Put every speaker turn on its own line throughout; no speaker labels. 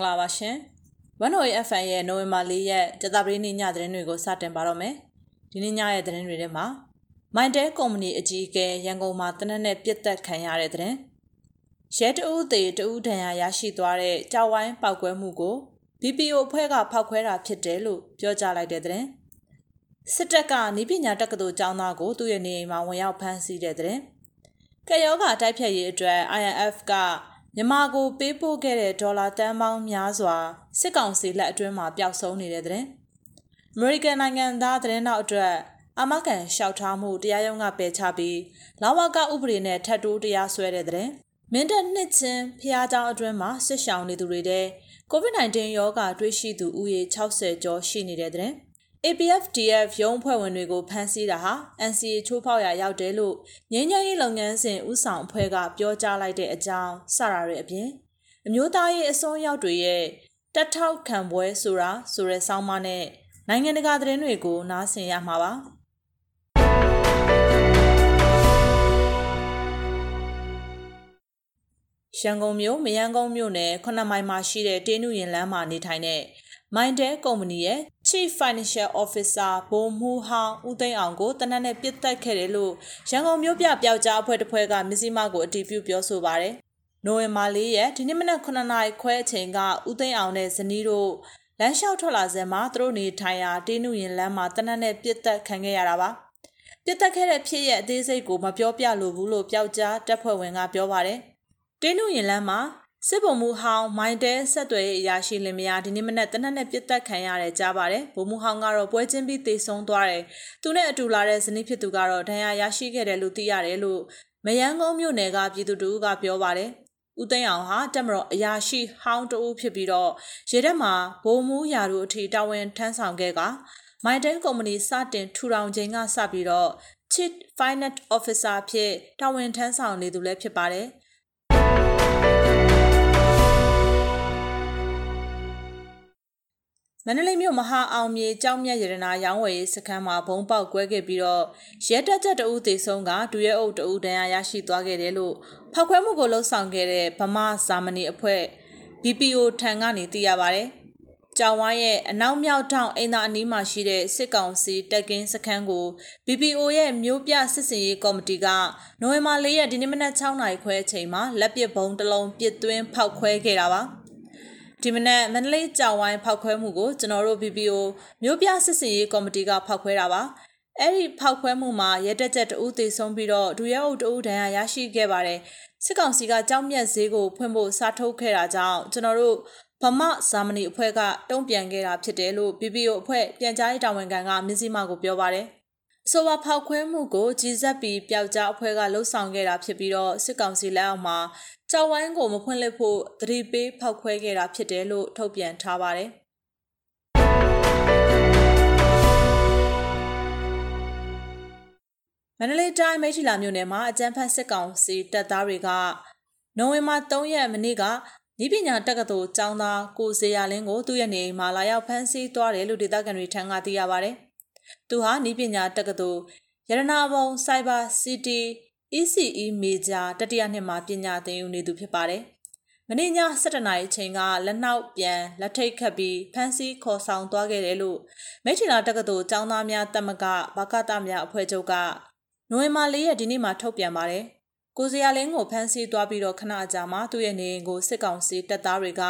္ဂလာပါရှင်။ One Way FM ရဲ့နိုဝင်ဘာ၄ရက်ကြာသပတေးနေ့ညသတင်းတွေကိုစတင်ပါတော့မယ်။ဒီနေ့ညရဲ့သတင်းတွေထဲမှာမိုင်တဲကုမ္ပဏီအကြီးအကဲရန်ကုန်မှာတနက်နဲ့ပြစ်တက်ခံရတဲ့သတင်း။ရဲတဦးသေးတဦးဒဏ်ရာရရှိသွားတဲ့ကြောက်ဝိုင်းပောက်ကွဲမှုကို BPO အဖွဲ့ကဖောက်ခွဲတာဖြစ်တယ်လို့ပြောကြားလိုက်တဲ့သတင်း။စစ်တပ်ကနီးပညာတက္ကသိုလ်ကျောင်းသားကိုသူ့ရဲ့နေအိမ်မှာဝင်ရောက်ဖမ်းဆီးတဲ့သတင်း။ကယောဂတိုက်ဖြတ်ရေးအတွက် INF က မြန်မာကိုပေးပို့ခဲ့တဲ့ဒေါ်လာတန်ပေါင်းများစွာစစ်ကောင်စီလက်အတွင်းမှာပျောက်ဆုံးနေတဲ့တဲ့။ American နိုင်ငံသားသတင်းတော်အတွက်အမကန်လျှောက်ထားမှုတရားရုံးကပယ်ချပြီးလာဝကဥပဒေနဲ့ထပ်တိုးတရားစွဲတဲ့တဲ့။မင်းတပ်နှစ်ချင်းဖျားကြောင်အတွင်းမှာဆစ်ရှောင်နေသူတွေတဲ့ COVID-19 ရောဂါတွေ့ရှိသူဦးရေ60ကျော်ရှိနေတဲ့တဲ့။ APFDF ရုံးဖွဲ့ဝင်တွေကိုဖမ်းဆီးတာဟာ NCA ချိုးဖောက်ရာရောက်တယ်လို့ငင်းညရေးလုပ်ငန်းစဉ်ဥဆောင်အဖွဲ့ကပြောကြားလိုက်တဲ့အကြောင်းစတာတွေအပြင်အမျိုးသားရေးအစွန်းရောက်တွေရဲ့တက်ထောက်ခံပွဲဆိုတာဆိုတဲ့ဆောင်းပါးနဲ့နိုင်ငံတကာသတင်းတွေကိုနားဆင်ရမှာပါရန်ကုန်မြို့မယန်းကုန်းမြို့နယ်ခုနှစ်မိုင်မှာရှိတဲ့တေးနုရင်လမ်းမှာနေထိုင်တဲ့မိုင်တဲကုမ္ပဏီရဲ့ Chief Financial Officer ဘိုးမူဟောင်းဦးသိန်းအောင်ကိုတနက်နဲ့ပြစ်တက်ခဲ့တယ်လို့ရန်ကုန်မြို့ပြပျောက်ကြားအဖွဲ့တစ်ဖွဲ့ကမစ္စည်းမကိုအတည်ပြုပြောဆိုပါတယ်။နိုဝင်ဘာ၄ရက်ဒီနေ့မနက်9နာရီခွဲအချိန်ကဦးသိန်းအောင်နဲ့ဇနီးတို့လမ်းလျှောက်ထွက်လာစဉ်မှာသူတို့နေထိုင်ရာတေးနုရင်လမ်းမှာတနက်နဲ့ပြစ်တက်ခံခဲ့ရတာပါ။ပြစ်တက်ခဲ့တဲ့ဖြစ်ရဲ့အသေးစိတ်ကိုမပြောပြလိုဘူးလို့ပျောက်ကြားတပ်ဖွဲ့ဝင်ကပြောပါတယ်။တေးနုရင်လမ်းမှာ စစ်ဗိုလ်မှူးဟောင်းမိုင်းတဲဆက်သွယ်ရေးအရာရှိလင်မယားဒီနေ့မနက်တနက်နဲ့ပြစ်တက်ခံရတယ်ကြားပါတယ်ဗိုလ်မှူးဟောင်းကတော့ပွဲချင်းပြီးတေဆုံးသွားတယ်သူနဲ့အတူလာတဲ့ဇနီးဖြစ်သူကတော့ဒဏ်ရာရရှိခဲ့တယ်လို့သိရတယ်လို့မယန်းကုန်းမြို့နယ်ကပြည်သူတို့ကပြောပါတယ်ဦးသိန်းအောင်ဟာတက်မတော်အရာရှိဟောင်းတဦးဖြစ်ပြီးတော့ရေတက်မှာဘိုးမူးရာတို့အထိတာဝန်ထမ်းဆောင်ခဲ့ကမိုင်တဲကုမ္ပဏီစတင်ထူထောင်ခြင်းကစပြီးတော့ Chief Finance Officer ဖြစ်တာဝန်ထမ်းဆောင်နေသူလည်းဖြစ်ပါတယ်။ မန္တလေးမြို့မဟာအောင်မြေကြောင်းမြတ်ရတနာရောင်းဝယ်ရေးစခန်းမှာဘုံပေါက်ကွဲခဲ့ပြီးတော့ရဲတပ်ချက်တဦးသေဆုံးကဒူရဲအုပ်တဦးဒဏ်ရာရရှိသွားခဲ့တယ်လို့ဖောက်ခွဲမှုကိုလှုံ့ဆော်ခဲ့တဲ့ဗမာဇာမနီအဖွဲ့ BPO ထံကနေသိရပါဗျ။ကြောင်ဝိုင်းရဲ့အနောက်မြောက်ထောင်အိမ်သာအနီးမှာရှိတဲ့စစ်ကောင်စီတပ်ကင်းစခန်းကို BPO ရဲ့မြို့ပြစစ်စင်ရေးကော်မတီကနိုဝင်ဘာ၄ရက်ဒီနေ့မနက်6နာရီခွဲအချိန်မှာလက်ပစ်ဘုံတစ်လုံးပစ်သွင်းဖောက်ခွဲခဲ့တာပါ။ ဒီမနက်မန္တလေးကြောင်ဝိုင်းဖောက်ခွဲမှုကိုကျွန်တော်တို့ BPO မြို့ပြစစ်စင်ရေးကော်မတီကဖောက်ခွဲတာပါအဲ့ဒီဖောက်ခွဲမှုမှာရဲတက်ချက်တဦးသေဆုံးပြီးတော့ဒူရဲအုပ်တဦးဒဏ်ရာရရှိခဲ့ပါတယ်စစ်ကောင်စီကကြောက်မြက်ဈေးကိုဖွင့်ဖို့စားထုတ်ခဲ့တာကြောင့်ကျွန်တော်တို့ဗမဇာမနီအဖွဲ့ကတုံ့ပြန်ခဲ့တာဖြစ်တယ်လို့ BPO အဖွဲ့ပြန်ကြားရေးတာဝန်ခံကမြစည်းမကိုပြောပါတယ် ဆိုပါဖောက်ခွဲမှုကိုကြီးစက်ပြီးပျောက်ကြားအဖွဲ့ကလှုပ်ဆောင်ခဲ့တာဖြစ်ပြီးတော့စစ်ကောင်စီလက်အောက်မှာကြောက်ဝိုင်းကိုမဖွင့်လှစ်ဖို့သတိပေးဖောက်ခွဲခဲ့တာဖြစ်တယ်လို့ထုတ်ပြန်ထားပါတယ်။မန္တလေးတိုင်းမိထီလာမြို့နယ်မှာအကြမ်းဖက်စစ်ကောင်စီတပ်သားတွေကနိုဝင်ဘာ3ရက်မနေ့ကဤပညာတက္ကသိုလ်ကျောင်းသားကိုစေရလင်းကိုသူ့ရဲ့နေအိမ်မှာလာရောက်ဖမ်းဆီးသွားတယ်လို့ဒေသခံတွေထံကသိရပါဗျ။ သူဟာဤပညာတက္ကသိုလ်ရတနာဘုံ Cyber City ECE Major တတိယနှစ်မှာပညာသင်ယူနေသူဖြစ်ပါတယ်။မနေ့ည7:00နာရီအချိန်ကလက်နောက်ပြန်လက်ထိတ်ခတ်ပြီးဖမ်းဆီးခေါ်ဆောင်သွားခဲ့တယ်လို့မိထီလာတက္ကသိုလ်ကျောင်းသားများတက်မကဘာကတများအဖွဲ့ချုပ်ကနိုဝင်ဘာ၄ရက်ဒီနေ့မှာထုတ်ပြန်ပါတယ်။ကိုစရာလင်းကိုဖမ်းဆီးသွားပြီးတော့ခဏကြာမှသူ့ရဲ့နေအိမ်ကိုစစ်ကောင်စီတပ်သားတွေက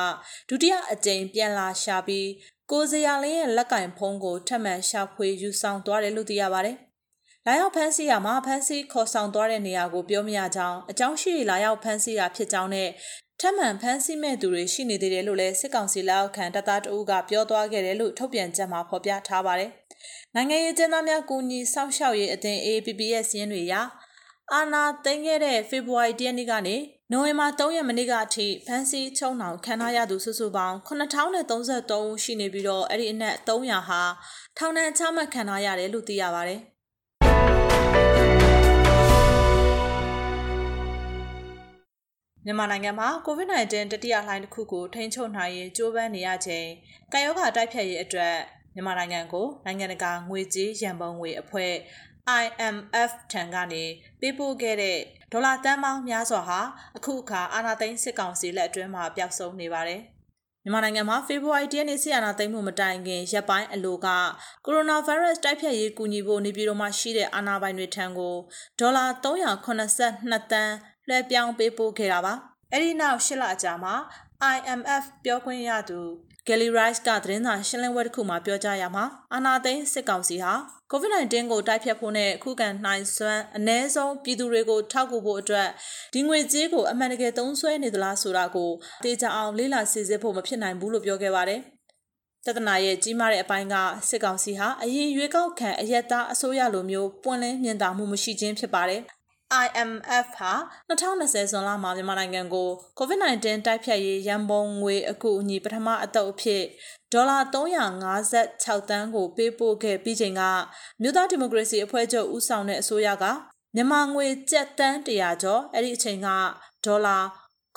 ဒုတိယအကြိမ်ပြန်လာရှာပြီး ကိုစရာလင်းရဲ့လက်ကင်ဖုံးကိုထပ်မံရှာဖွေယူဆောင်သွားတယ်လို့သိရပါတယ်။လာရောက်ဖမ်းဆီးရမှာဖမ်းဆီးခေါ်ဆောင်သွားတဲ့နေရာကိုပြောမရကြောင်းအကြောင်းရှိလာရောက်ဖမ်းဆီးတာဖြစ်ကြောင်းနဲ့ထပ်မံဖမ်းဆီးမဲ့သူတွေရှိနေသေးတယ်လို့လည်းစစ်ကောင်စီလက်အောက်ခံတပ်သားတအုပ်ကပြောသွားခဲ့တယ်လို့ထုတ်ပြန်ချက်မှာဖော်ပြထားပါတယ်။နိုင်ငံရေးကျင်းသားများကူညီစောင့်ရှောက်ရေးအသင်း AAPP ရဲ့စီးရင်တွေအရအာနာသိမ်းခဲ့တဲ့ဖေဖော်ဝါရီလနေ့ကနေ နိုဝင်ဘာ3ရက်မနေ့ကအထိဖမ်းဆီးချုံနှောင်ခံထားရသူစုစုပေါင်း9033ဦးရှိနေပြီးတော့အဲ့ဒီအနက်300ဟာထောင်ဒဏ်ချမှတ်ခံထားရတယ်လို့သိရပါတယ်။မြန်မာနိုင်ငံမှာ COVID-19 တတိယလှိုင်းတစ်ခုကိုထိန်းချုပ်နိုင်ရေးကြိုးပမ်းနေရချိန်ကာယောဂါတိုက်ဖျက်ရေးအတွက်မြန်မာနိုင်ငံကိုနိုင်ငံတကာငွေကြေးရန်ပုံငွေအဖွဲ့ IMF ထံကနေပေးပို့ခဲ့တဲ့ ဒေါ်လာတန်ပေါင်းများစွာဟာအခုအခါအာဏာသိမ်းစစ်ကောင်စီလက်အတွင်းမှာပျောက်ဆုံးနေပါတယ်မြန်မာနိုင်ငံမှာဖေဖော်ဝါရီလနေ့ဆီယနာသိမ်းမှုမတိုင်ခင်ရက်ပိုင်းအလိုကကိုရိုနာဗိုင်းရပ်စ်တိုက်ဖျက်ရေးကူညီဖို့နေပြည်တော်မှာရှိတဲ့အာဏာပိုင်တွေထံကိုဒေါ်လာ382တန်းလွှဲပြောင်းပေးပို့ခဲ့တာပါ။အဲဒီနောက်၈လအကြာမှာ IMF ပြောခွင့်ရသူ Gally Rice ကသတင်းစာရှင်းလင်းပွဲတစ်ခုမှာပြောကြားရမှာအာနာသိန်းစစ်ကောင်စီဟာ COVID-19 ကိုတိုက်ဖြတ်ဖို့နဲ့ခုခံနိုင်စွမ်းအ ਨੇ ဆုံးပြည်သူတွေကိုထောက်ကူဖို့အတွက်ဒီငွေကြေးကိုအမှန်တကယ်သုံးစွဲနေသလားဆိုတာကိုတေချာအောင်လေ့လာစစ်ဆေးဖို့မဖြစ်နိုင်ဘူးလို့ပြောခဲ့ပါတယ်။တဒနာရဲ့ကြီးမားတဲ့အပိုင်းကစစ်ကောင်စီဟာအရင်ရွေးကောက်ခံအရက်သားအစိုးရလိုမျိုးပွင့်လင်းမြင်သာမှုမရှိခြင်းဖြစ်ပါတယ်။ IMF ဟာ2020ဇွန်လမှာမြန်မာနိုင်ငံကို COVID-19 တိုက်ဖြတ်ရေးရန်ပုံငွေအကူအညီပထမအတုပ်အဖြစ်ဒေါ်လာ356တန်းကိုပေးပို့ခဲ့ပြီးချိန်ကမြို့သားဒီမိုကရေစီအဖွဲ့ချုပ်ဦးဆောင်တဲ့အစိုးရကမြန်မာငွေကျပ်တန်း100ကျော်အဲ့ဒီအချိန်ကဒေါ်လာ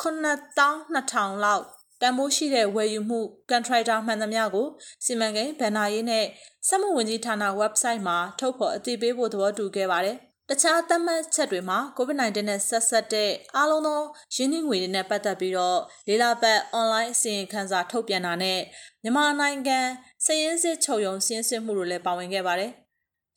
9200လောက်တန်ဖိုးရှိတဲ့ဝယ်ယူမှုကန်ထရိုက်တာမှန်သမျှကိုစီမံကိန်းဗန်နာရေးနဲ့စက်မှုဝန်ကြီးဌာန website မှာထုတ်ဖော်အသိပေးဖို့သဘောတူခဲ့ပါတယ်။ တခြားသတ်မှတ်ချက်တွေမှာ COVID-19 နဲ့ဆက်ဆက်တဲ့အားလုံးသောရင်းနှီးငွေတွေနဲ့ပတ်သက်ပြီးတော့လေးလာပတ် online အစီရင်ခံစာထုတ်ပြန်တာနဲ့မြန်မာနိုင်ငံစည်ရင်းစစ်ချုပ်ယုံစင်းစစ်မှုတွေလည်းပါဝင်ခဲ့ပါတယ်။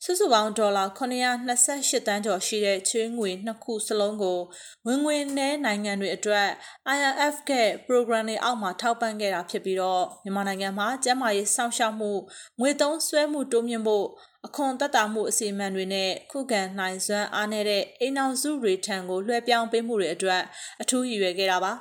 စုစုပေါင်းဒေါ်လာ928တန်းကျော်ရှိတဲ့ချွေးငွေနှစ်ခုစလုံးကိုဝင်ငွေနဲ့နိုင်ငံတွေအတွက် IMF က program တွေအောက်မှာထောက်ပံ့ခဲ့တာဖြစ်ပြီးတော့မြန်မာနိုင်ငံမှာကျန်းမာရေးစောင့်ရှောက်မှုငွေသုံးစွဲမှုတိုးမြင့်ဖို့အခွန်တက်တာမှုအစီအမံတွေနဲ့ခုခံနိုင်စွမ်းအားနည်းတဲ့အိမ်အောင်စုတွေထံကိုလွှဲပြောင်းပေးမှုတွေအတွက်အထူးရည်ရွယ်ခဲ့တာပါ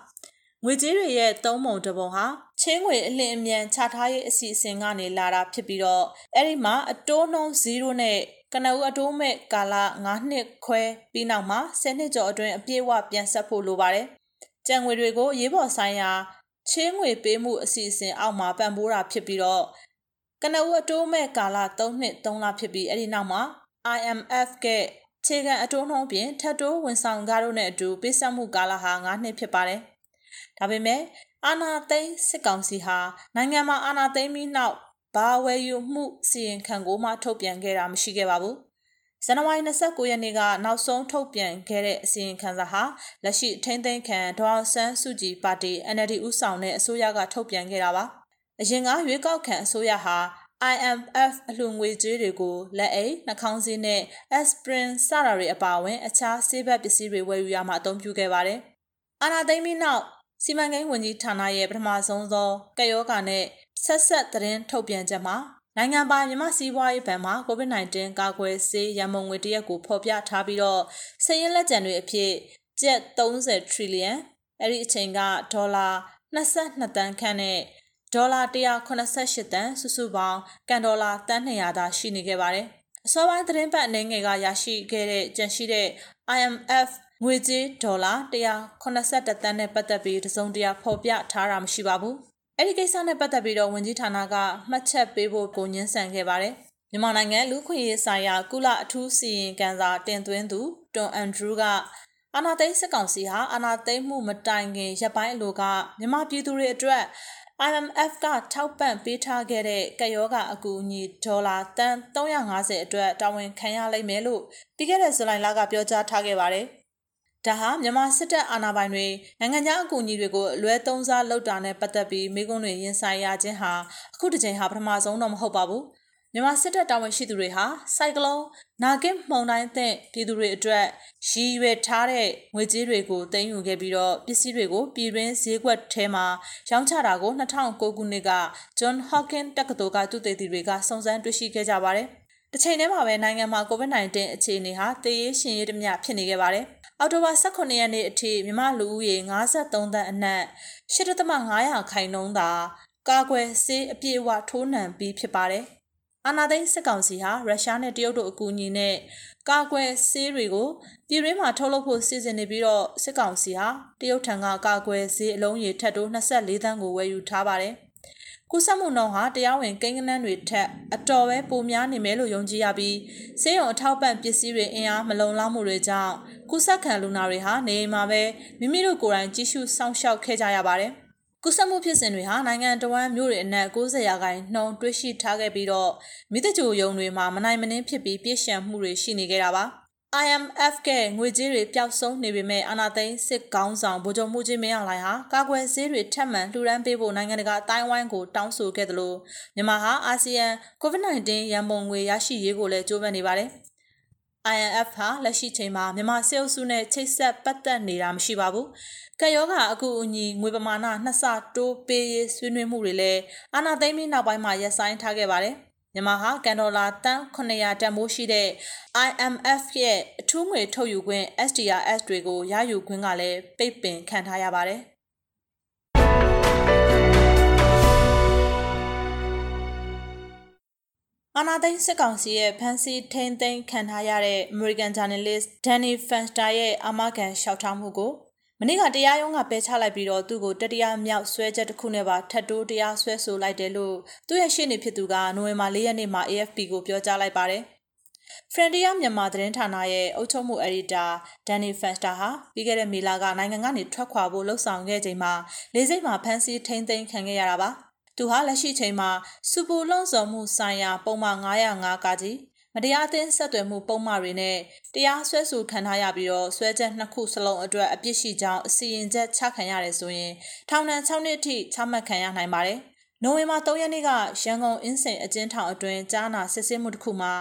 ငွေကြေးတွေရဲ့သုံးပုံတစ်ပုံဟာ ချင်းငွေအလင်းအမြန်ချထားရေးအစီအစဉ်ကနေလာတာဖြစ်ပြီးတော့အဲ့ဒီမှာအတိုးနှုန်း0နဲ့ကနဦးအတိုးမဲ့ကာလ9နှစ်ခွဲပြီးနောက်မှာ10နှစ်ကျော်အတွင်းအပြည့်အဝပြန်ဆက်ဖို့လိုပါတယ်။ကြံငွေတွေကိုရေးပေါ်ဆိုင်ရာချင်းငွေပေးမှုအစီအစဉ်အောက်မှာပံ့ပိုးတာဖြစ်ပြီးတော့ကနဦးအတိုးမဲ့ကာလ3နှစ်3လဖြစ်ပြီးအဲ့ဒီနောက်မှာ IMF ကခြေခံအတိုးနှုန်းပြင်ထပ်တိုးဝန်ဆောင်ကားတို့နဲ့အတူပေးဆက်မှုကာလဟာ9နှစ်ဖြစ်ပါတယ်။ဒါပေမဲ့အာနာသိန်းစစ်ကောင်စီဟာနိုင်ငံမှာအာနာသိန်းပြီးနောက်ဘာဝယ်ယူမှုစီရင်ခံကိုမှထုတ်ပြန်ခဲ့တာမရှိခဲ့ပါဘူး။ဇန်နဝါရီ29ရက်နေ့ကနောက်ဆုံးထုတ်ပြန်ခဲ့တဲ့အစီရင်ခံစာဟာလက်ရှိထိန်းသိမ်းခံဒေါ်ဆန်းစုကြည်ပါတီ NLD ဦးဆောင်တဲ့အစိုးရကထုတ်ပြန်ခဲ့တာပါ။အရင်ကရွေးကောက်ခံအစိုးရဟာ IMF အလှူငွေကြေးတွေကိုလက်အိတ်နှာခေါင်းစည်းနဲ့ aspirin စတာတွေအပါအဝင် အခြားဆေးဘက်ပစ္စည်းတွေဝယ်ယူရမှာအသုံးပြုခဲ့ပါတယ်။အာနာသိမ့်ပြီးနောက် စီမံကိန်းဝန်ကြီးဌာနရဲ့ပထမဆုံးသောကယောဂါနဲ့ဆက်ဆက်သတင်းထုတ်ပြန်ချက်မှာနိုင်ငံပိုင်မြမစီးပွားရေးဘဏ်မှာ COVID-19 ကာကွယ်ဆေးရန်ပုံငွေတရက်ကိုဖော်ပြထားပြီးတော့စည်ရင်းလက်ကျန်တွေအဖြစ်ကျပ်30 trillion အဲ့ဒီအချိန်ကဒေါ်လာ22တန်းခန့်နဲ့ဒေါ်လာ188တန်စုစုပေါင်းကန်ဒေါ်လာတန်း200သာရှိနေခဲ့ပါတယ်။အစောပိုင်းသတင်းပတ်အနေငယ်ကရရှိခဲ့တဲ့ကြန့်ရှိတဲ့ IMF ငွေကြေးဒေါ်လာ181တန်းနဲ့ပတ်သက်ပြီးတစုံတရာဖော်ပြထားတာမရှိပါဘူး။အဲ့ဒီကိစ္စနဲ့ပတ်သက်ပြီးတော့ဝန်ကြီးဌာနကမှတ်ချက်ပေးဖို့ကိုညှင်းဆန်ခဲ့ပါတယ်။မြန်မာနိုင်ငံလူခွင့်ရေးဆိုင်ရာကုလအထူးစီရင်ကန်စာတင်သွင်းသူတွန်အန်ဒရူးကအာနာသိန်းစစ်ကောင်စီဟာအာနာသိန်းမှုမတိုင်ခင်ရပ်ပိုင်းအလိုကမြန်မာပြည်သူတွေအတွက် IMF ကထောက်ပံ့ပေးထားခဲ့တဲ့ကယောဂအကူအညီဒေါ်လာတန်350အတွက်တာဝန်ခံရလိမ့်မယ်လို့ပြီးခဲ့တဲ့ဇူလိုင်လကပြောကြားထားခဲ့ပါတယ်။ ဒါဟာမြန်မာစစ်တပ်အာဏာပိုင်တွေနိုင်ငံခြားအကူအညီတွေကိုလွဲသုံးစားလုပ်တာနဲ့ပတ်သက်ပြီးမိကုန်းတွေရင်ဆိုင်ရခြင်းဟာအခုတစ်ချိန်ဟာပထမဆုံးတော့မဟုတ်ပါဘူး။မြန်မာစစ်တပ်တာဝန်ရှိသူတွေဟာစိုက်ကလုန်းနာဂစ်မှုန်တိုင်းသင့်ပြည်သူတွေအတွက်ရည်ရွယ်ထားတဲ့ငွေကြေးတွေကိုတင်ယူခဲ့ပြီးတော့ပစ္စည်းတွေကိုပြည်တွင်းဈေးကွက်ထဲမှာရောင်းချတာကို2009ခုနှစ်က John Hopkins တက္ကသိုလ်ကသုတေသီတွေကစုံစမ်းတွေ့ရှိခဲ့ကြပါတယ်။ တစ်ချိန်တည်းမှာပဲနိုင်ငံမှာ COVID-19 အခြေအနေဟာတည်ရရှင်ရည်တမျှဖြစ်နေခဲ့ပါတယ်။အောက်တိုဘာ18ရက်နေ့အထိမြန်မာလူဦးရေ53သန်းအနက်8.500ခိုင်နှုန်းသာကာကွယ်ဆေးအပြည့်အဝထိုးနှံပြီးဖြစ်ပါတယ်။အာနာသိန်းစစ်ကောင်စီဟာရုရှားနဲ့တရုတ်တို့အကူအညီနဲ့ကာကွယ်ဆေးတွေကိုပြည်တွင်းမှာထုတ်လုပ်ဖို့စီစဉ်နေပြီးတော့စစ်ကောင်စီဟာတရုတ်ထံကကာကွယ်ဆေးအလုံးရေထက်တိုး24သန်းကိုဝယ်ယူထားပါတယ်။ ကုသမှုနှုန်းဟာတရားဝင်ကိန်းဂဏန်းတွေထက်အတော်ပဲပိုများနေမယ်လို့ယုံကြည်ရပြီးဆေးရုံအထောက်ပံ့ပစ္စည်းတွေအင်အားမလုံလောက်မှုတွေကြောင့်ကုသခံလူနာတွေဟာနေအိမ်မှာပဲမိမိတို့ကိုယ်တိုင်ကြည့်ရှုစောင့်ရှောက်ခဲ့ကြရပါတယ်။ကူးစက်မှုဖြစ်စဉ်တွေဟာနိုင်ငံတော်ဝန်မြို့တွေအနက်90ရာခိုင်နှုန်းတွေ့ရှိထားခဲ့ပြီးတော့မိသကြိုယုံတွေမှာမနိုင်မနှင်းဖြစ်ပြီးပြည့်ရှံမှုတွေရှိနေခဲ့တာပါ IMF ကငွေကြေးတွေပျောက်ဆုံးနေပေမဲ့အာဏာသိမ်းစစ်ကောင်းဆောင်ဗိုလ်ချုပ်မှုကြီးမင်းအောင်လှိုင်ဟာကာကွယ်ဆေးတွေထပ်မံလှူဒန်းပေးဖို့နိုင်ငံတကာအတိုင်းဝိုင်းကိုတောင်းဆိုခဲ့တယ်လို့မြန်မာဟာအာဆီယံ COVID-19 ရန်ပုံငွေရရှိရေးကိုလည်းကြိုးပမ်းနေပါတယ်။ INF ဟာလက်ရှိချိန်မှာမြန်မာစစ်အုပ်စုနဲ့ချိတ်ဆက်ပတ်သက်နေတာမရှိပါဘူး။ကယောဂအကူအညီငွေပမာဏနှစ်ဆတိုးပေးရေးဆွေးနွေးမှုတွေလည်းအာဏာသိမ်းပြီးနောက်ပိုင်းမှာရပ်ဆိုင်းထားခဲ့ပါတယ်။ မြန်မာဟာကန်ဒေါ်လာတန်း900တန်ဖိုးရှိတဲ့ IMF ရဲ့အထူးငွေထုတ်ယူခွင့် SDRS တွေကိုရယူခွင့်ကလည်းပိတ်ပင်ခံထားရပါတယ်။အာနာသိန်းစစ်ကောင်စီရဲ့ဖန်စီထိန်သိမ်းခံထားရတဲ့ American Journalist Danny Fenster ရဲ့အမကန်ရှောက်ထားမှုကို မနေ့ကတရားရုံးကပယ်ချလိုက်ပြီးတော့သူ့ကိုတတိယမြောက်ဆွဲချက်တစ်ခုနဲ့ပါထပ်တိုးတရားဆွဲဆိုလိုက်တယ်လို့သူ့ရဲ့ရှေ့နေဖြစ်သူကနိုဝင်ဘာ၄ရက်နေ့မှာ AFP ကိုပြောကြားလိုက်ပါတယ်။ Frontier မြန်မာသတင်းဌာနရဲ့အုပ်ချုပ်မှုအယ်ဒီတာဒန်နီဖန်စတာဟာပြီးခဲ့တဲ့မေလကနိုင်ငံကနေထွက်ခွာဖို့လှုံ့ဆော်ခဲ့ချိန်မှာလေးစိတ်မှာဖမ်းဆီးထိန်းသိမ်းခံခဲ့ရတာပါ။သူဟာလက်ရှိချိန်မှာစူပူလွန်စော်မှုဆိုင်ရာပုံမှန်905ကကြီး မတရားအသင်းဆက်သွယ်မှုပုံမှားတွေနဲ့တရားစွဲဆိုခံထားရပြီးတော့ဆွဲချက်နှစ်ခုစလုံးအတွက်အပြစ်ရှိကြောင်းအစီရင်ချက်ချခံရတယ်ဆိုရင်ထောင်ဒဏ်6နှစ်အထိချမှတ်ခံရနိုင်ပါတယ်။နိုဝင်ဘာ3ရက်နေ့ကရန်ကုန်အင်းစိန်အကျဉ်းထောင်အတွင်းကြားနာစစ်ဆေးမှုတစ်ခုမှာ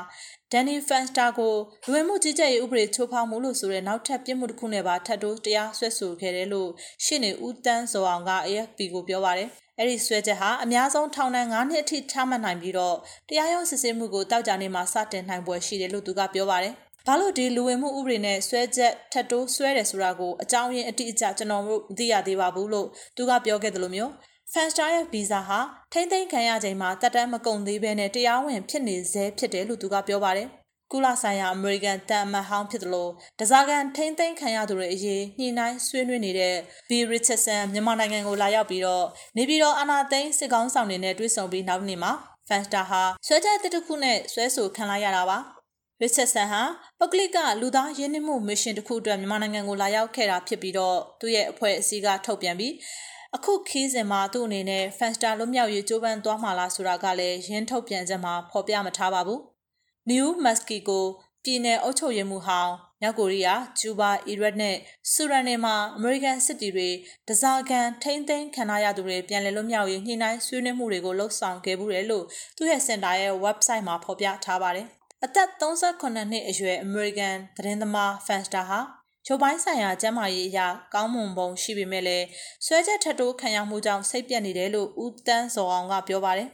ဒန်နီဖန်စတာကိုလူဝင်မှုကြီးကြပ်ရေးဥပဒေချိုးဖောက်မှုလို့ဆိုတဲ့နောက်ထပ်ပြစ်မှုတစ်ခုနဲ့ပါထပ်တိုးတရားစွဲဆိုခဲ့တယ်လို့ရှင်းနေဦးတန်းစောအောင်က AFP ကိုပြောပါတယ်။ အဲ့ဒီဆွဲချက်ဟာအများဆုံးထောင်ဒဏ်9နှစ်အထိချမှတ်နိုင်ပြီးတော့တရားရုံးစစ်ဆေးမှုကိုတောက်ကြနေမှာစတင်နိုင်ပွဲရှိတယ်လို့သူကပြောပါတယ်။ဘာလို့ဒီလူဝင်မှုဥပဒေနဲ့ဆွဲချက်ထပ်တိုးဆွဲတယ်ဆိုတာကိုအကြောင်းရင်းအတိအကျကျွန်တော်တို့မသိရသေးပါဘူးလို့သူကပြောခဲ့တယ်လို့မျိုး Fanstar ရဲ့ visa ဟာထိမ့်သိမ်းခံရချိန်မှာတက်တမ်းမကုန်သေးဘဲနဲ့တရားဝင်ဖြစ်နေစေဖြစ်တယ်လို့သူကပြောပါတယ်။ ကုလဆိုင်ရာအမေရိကန်တန်မဟောင်းဖြစ်သလိုတစားကန်ထိမ့်သိမ်းခံရသူတွေအရေးညှိနှိုင်းဆွေးနွေးနေတဲ့ B Richardson မြန်မာနိုင်ငံကိုလာရောက်ပြီးတော့နေပြည်တော်အာနာသိန်းစစ်ကောင်းဆောင်တွေနဲ့တွေ့ဆုံပြီးနောက်နေ့မှာ Fanta ဟာဆွဲချက်တစ်ခုနဲ့ဆွဲဆိုခံလိုက်ရတာပါရစ်ချက်ဆန်ဟာပုဂ္ဂလိကလူသားရင်းနှီးမှုမစ်ရှင်တစ်ခုအတွက်မြန်မာနိုင်ငံကိုလာရောက်ခဲ့တာဖြစ်ပြီးတော့သူ့ရဲ့အဖွဲ့အစည်းကထုတ်ပြန်ပြီးအခုခီးစဉ်မှာသူ့အနေနဲ့ Fanta လွတ်မြောက်ရေးကြိုးပမ်းသွားမှာလားဆိုတာကလည်းရင်းထုတ်ပြန်ချက်မှာဖော်ပြမထားပါဘူး။ New Mexico ပြည်နယ်အုပ်ချုပ်ရေးမှူးဟောင်းမြောက်ကိုရီးယား၊ကျူးဘား၊အီရတ်နဲ့ဆူရန်နယ်မှာအမေရိကန်စစ်တီတွေတစားကန်ထိမ့်သိမ်းခံရသူတွေပြန်လည်လွတ်မြောက်ရေးညှိနှိုင်းဆွေးနွေးမှုတွေကိုလှုပ်ဆောင်ခဲ့မှုတယ်လို့သူ့ရဲ့စင်တာရဲ့ website မှာဖော်ပြထားပါတယ်။အသက်38နှစ်အရွယ်အမေရိကန်သတင်းသမားဖန်စတာဟာချိုပိုင်းဆိုင်ရာကျန်းမာရေးအရာကောင်းမွန်ပုံရှိပေမဲ့လည်းဆွဲချက်ထပ်တိုးခံရမှုကြောင့်စိတ်ပြက်နေတယ်လို့ဦးတန်းစောအောင်ကပြောပါတယ်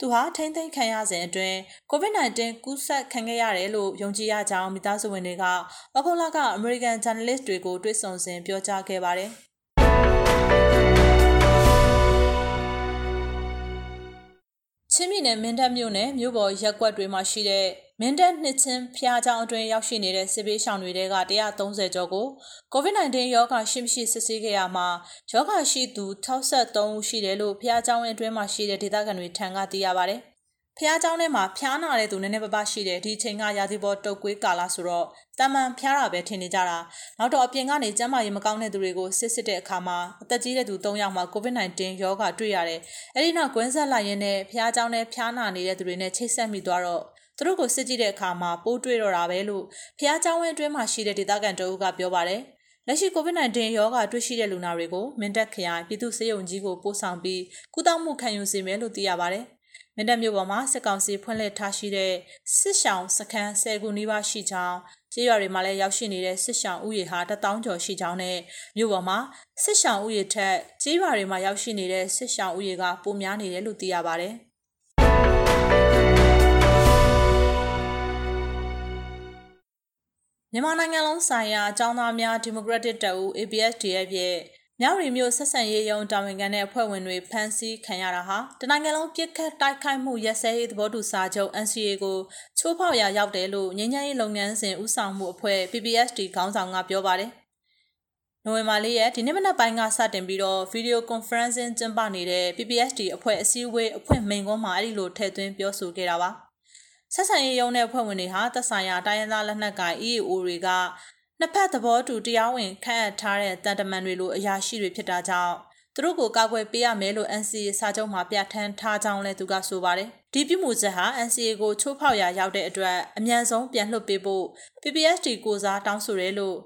သူဟာထိမ့်သိမ်းခံရစဉ်အတွင်း COVID-19 ကူးစက်ခံခဲ့ရတယ်လို့ယုံကြည်ရကြောင်းမိသားစုဝင်တွေကဩဂုတ်လကအမေရိကန်ဂျာနယ်လစ်တွေကိုတွေ့ဆုံစဉ်ပြောကြားခဲ့ပါတယ်။ချင်းပြည်နယ်မင်းတပ်မြို့နယ်မြို့ပေါ်ရက်ကွက်တွေမှာရှိတဲ့ မင်းတပ်နှစ်ချင်းဖျားကြောင်အတွင်းရောက်ရှိနေတဲ့စစ်ဘေးရှောင်တွေထဲက130ကျော်ကို COVID-19 ရောဂါရှိမရှိစစ်ဆေးခဲ့ရမှာရောဂါရှိသူ63ဦးရှိတယ်လို့ဖျားကြောင်အတွင်းမှာရှိတဲ့ဒေသခံတွေထံကသိရပါဗျ။ဖျားကြောင်ထဲမှာဖျားနာတဲ့သူနည်းနည်းပါးပါရှိတယ်ဒီအချိန်ကရာသီပေါ်တုတ်ကွေးကာလဆိုတော့တမန်ဖျားတာပဲထင်နေကြတာနောက်တော့အပြင်ကနေကျန်းမာရေးမကောင်းတဲ့သူတွေကိုစစ်စစ်တဲ့အခါမှာအသက်ကြီးတဲ့သူ၃ယောက်မှာ COVID-19 ရောဂါတွေ့ရတယ်။အဲဒီနောက်ကွင်းဆက်လာရင်းနဲ့ဖျားကြောင်ထဲဖျားနာနေတဲ့သူတွေနဲ့ချိတ်ဆက်မိသွားတော့ သူတို့ကိုစစ်ကြည့်တဲ့အခါမှာပိုးတွေ့တော့တာပဲလို့ဖះเจ้าဝင်းအတွင်းမှာရှိတဲ့ဒေသခံတအုပ်ကပြောပါတယ်လက်ရှိ COVID-19 ရောဂါတွေ့ရှိတဲ့လူနာတွေကိုမင်းတပ်ခရိုင်ပြည်သူ့စေယုံကြီးကိုပို့ဆောင်ပြီးကုသမှုခံယူစေမယ်လို့သိရပါတယ်။မင်းတပ်မြို့ပေါ်မှာစစ်ကောင်စီဖွင့်လှစ်ထားရှိတဲ့စစ်ဆောင်စခန်း10ခုနီးပါးရှိကြောင်းကြေးရွာတွေမှာလည်းရောက်ရှိနေတဲ့စစ်ဆောင်ဥယေဟာ1000ကျော်ရှိကြောင်းနဲ့မြို့ပေါ်မှာစစ်ဆောင်ဥယေထက်ကြေးရွာတွေမှာရောက်ရှိနေတဲ့စစ်ဆောင်ဥယေကပိုများနေတယ်လို့သိရပါတယ်။ မြန်မာနိုင်ငံလုံးဆိုင်ရာအကြောင်းသားများဒီမိုကရက်တစ်တပ်ဦး ABSDF ရဲ့မြောက်ရီမျိုးဆက်ဆံရေးရုံးတာဝန်ခံတဲ့အဖွဲ့ဝင်တွေဖမ်းဆီးခံရတာဟာတနိုင်ငံလုံးပြစ်ခတ်တိုက်ခိုက်မှုရက်စဲရေးသဘောတူစာချုပ် NCA ကိုချိုးဖောက်ရာရောက်တယ်လို့ငြိမ်းချမ်းရေးလုပ်ငန်းစဉ်ဦးဆောင်မှုအဖွဲ့ PPSD ခေါင်းဆောင်ကပြောပါတယ်။နိုဝင်ဘာလရဲ့ဒီနေ့မနက်ပိုင်းကစတင်ပြီးတော့ဗီဒီယိုကွန်ဖရင့်စင်ကျင်းပနေတဲ့ PPSD အဖွဲ့အစည်းအဝေးအဖွဲ့မိန်ကွန်းမှာအဲ့ဒီလိုထည့်သွင်းပြောဆိုခဲ့တာပါ။ ဆက်ဆံရေးရုံးတဲ့ဖွဲ့ဝင်တွေဟာသက်ဆိုင်ရာတိုင်းရင်းသားလက်နက်ကိုင် EAO တွေကနှစ်ဖက်သဘောတူတရားဝင်ခန့်အပ်ထားတဲ့တန်တမန်တွေလိုအရာရှိတွေဖြစ်တာကြောင့်သူတို့ကိုကာကွယ်ပေးရမယ်လို့ NCA စာချုပ်မှာပြဋ္ဌာန်းထားကြောင်းလည်းသူကဆိုပါတယ်။ဒီဒီပြုမှုချက်ဟာ NCA ကိုချိုးဖောက်ရာရောက်တဲ့အတွက်အမြန်ဆုံးပြန်လွှတ်ပေးဖို့ PPSD ကိုစားတောင်းဆိုရဲလို့